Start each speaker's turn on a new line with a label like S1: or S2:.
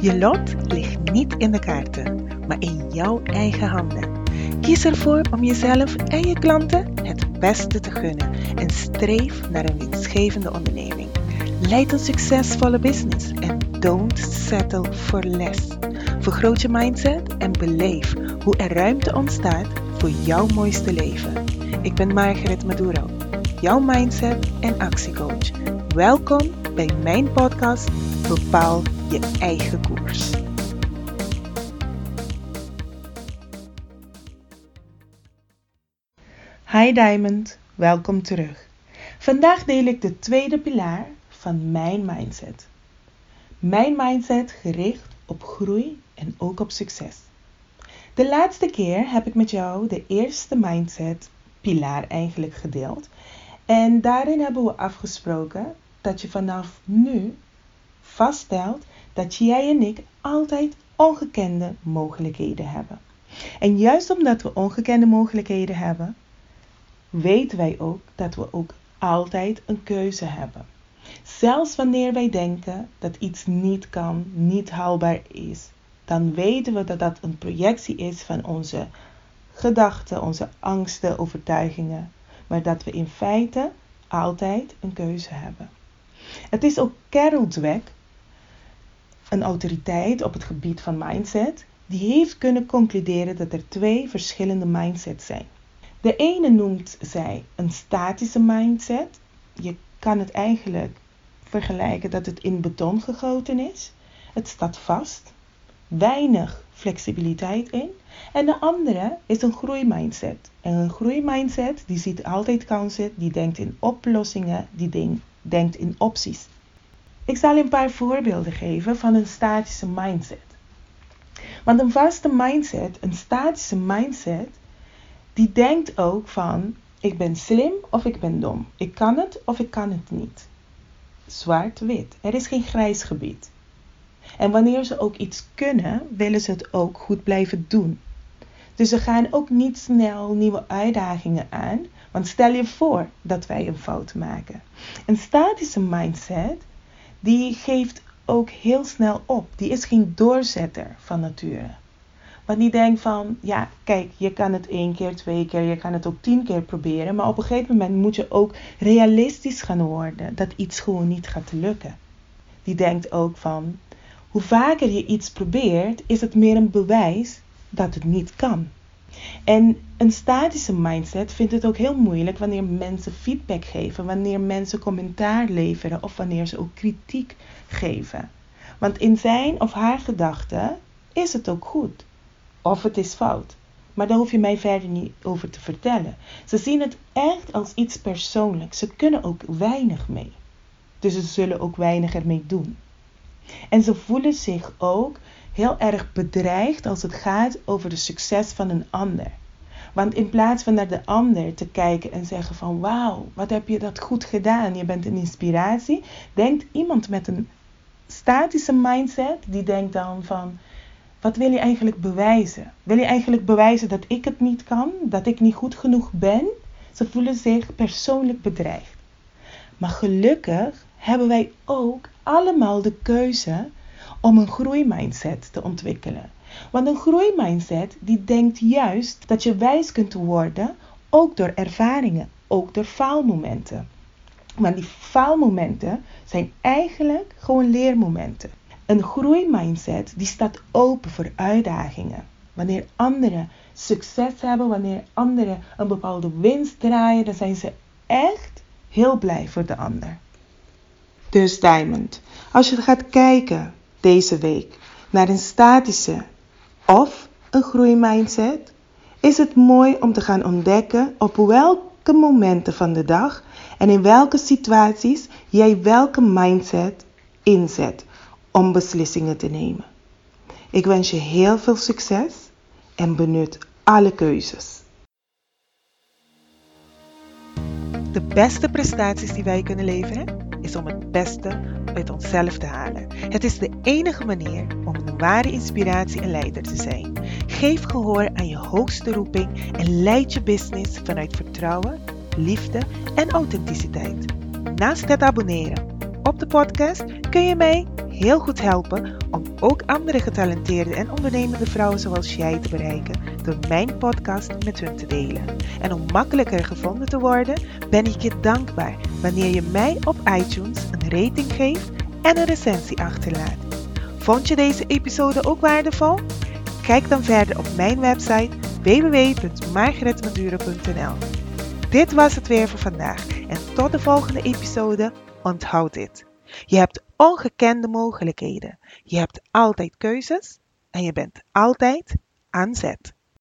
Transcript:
S1: Je lot ligt niet in de kaarten, maar in jouw eigen handen. Kies ervoor om jezelf en je klanten het beste te gunnen en streef naar een winstgevende onderneming. Leid een succesvolle business en don't settle for less. Vergroot je mindset en beleef hoe er ruimte ontstaat voor jouw mooiste leven. Ik ben Margaret Maduro, jouw mindset en actiecoach. Welkom bij mijn podcast Bepaal je eigen koers. Hi Diamond, welkom terug. Vandaag deel ik de tweede pilaar van mijn mindset. Mijn mindset gericht op groei en ook op succes. De laatste keer heb ik met jou de eerste mindset pilaar eigenlijk gedeeld. En daarin hebben we afgesproken dat je vanaf nu vaststelt dat jij en ik altijd ongekende mogelijkheden hebben. En juist omdat we ongekende mogelijkheden hebben, weten wij ook dat we ook altijd een keuze hebben. Zelfs wanneer wij denken dat iets niet kan, niet haalbaar is, dan weten we dat dat een projectie is van onze gedachten, onze angsten, overtuigingen, maar dat we in feite altijd een keuze hebben. Het is ook Carol Dweck, een autoriteit op het gebied van mindset, die heeft kunnen concluderen dat er twee verschillende mindsets zijn. De ene noemt zij een statische mindset. Je kan het eigenlijk vergelijken dat het in beton gegoten is. Het staat vast, weinig flexibiliteit in. En de andere is een groeimindset. En een groeimindset die ziet altijd kansen, die denkt in oplossingen, die denkt in opties. Ik zal een paar voorbeelden geven van een statische mindset. Want een vaste mindset, een statische mindset, die denkt ook van ik ben slim of ik ben dom. Ik kan het of ik kan het niet. Zwart-wit. Er is geen grijs gebied. En wanneer ze ook iets kunnen, willen ze het ook goed blijven doen. Dus ze gaan ook niet snel nieuwe uitdagingen aan. Want stel je voor dat wij een fout maken. Een statische mindset, die geeft ook heel snel op. Die is geen doorzetter van nature. Want die denkt van, ja, kijk, je kan het één keer, twee keer, je kan het ook tien keer proberen. Maar op een gegeven moment moet je ook realistisch gaan worden dat iets gewoon niet gaat lukken. Die denkt ook van, hoe vaker je iets probeert, is het meer een bewijs dat het niet kan. En een statische mindset vindt het ook heel moeilijk wanneer mensen feedback geven, wanneer mensen commentaar leveren of wanneer ze ook kritiek geven. Want in zijn of haar gedachten is het ook goed of het is fout. Maar daar hoef je mij verder niet over te vertellen. Ze zien het echt als iets persoonlijks. Ze kunnen ook weinig mee. Dus ze zullen ook weinig ermee doen. En ze voelen zich ook heel erg bedreigd als het gaat over de succes van een ander. Want in plaats van naar de ander te kijken en zeggen van wauw, wat heb je dat goed gedaan, je bent een inspiratie, denkt iemand met een statische mindset, die denkt dan van wat wil je eigenlijk bewijzen? Wil je eigenlijk bewijzen dat ik het niet kan, dat ik niet goed genoeg ben? Ze voelen zich persoonlijk bedreigd. Maar gelukkig hebben wij ook allemaal de keuze om een groeimindset te ontwikkelen. Want een groeimindset die denkt juist dat je wijs kunt worden, ook door ervaringen, ook door faalmomenten. Want die faalmomenten zijn eigenlijk gewoon leermomenten. Een groeimindset die staat open voor uitdagingen. Wanneer anderen succes hebben, wanneer anderen een bepaalde winst draaien, dan zijn ze echt heel blij voor de ander. Dus Diamond, als je gaat kijken deze week naar een statische of een groeimindset, is het mooi om te gaan ontdekken op welke momenten van de dag en in welke situaties jij welke mindset inzet om beslissingen te nemen. Ik wens je heel veel succes en benut alle keuzes. De beste prestaties die wij kunnen leveren om het beste uit onszelf te halen. Het is de enige manier om een ware inspiratie en leider te zijn. Geef gehoor aan je hoogste roeping en leid je business vanuit vertrouwen, liefde en authenticiteit. Naast het abonneren op de podcast kun je mij heel goed helpen om ook andere getalenteerde en ondernemende vrouwen zoals jij te bereiken door mijn podcast met hun te delen. En om makkelijker gevonden te worden, ben ik je dankbaar wanneer je mij op iTunes een rating geeft en een recensie achterlaat. Vond je deze episode ook waardevol? Kijk dan verder op mijn website www.margaretmadure.nl. Dit was het weer voor vandaag en tot de volgende episode. Onthoud dit. Je hebt ongekende mogelijkheden. Je hebt altijd keuzes en je bent altijd aan zet.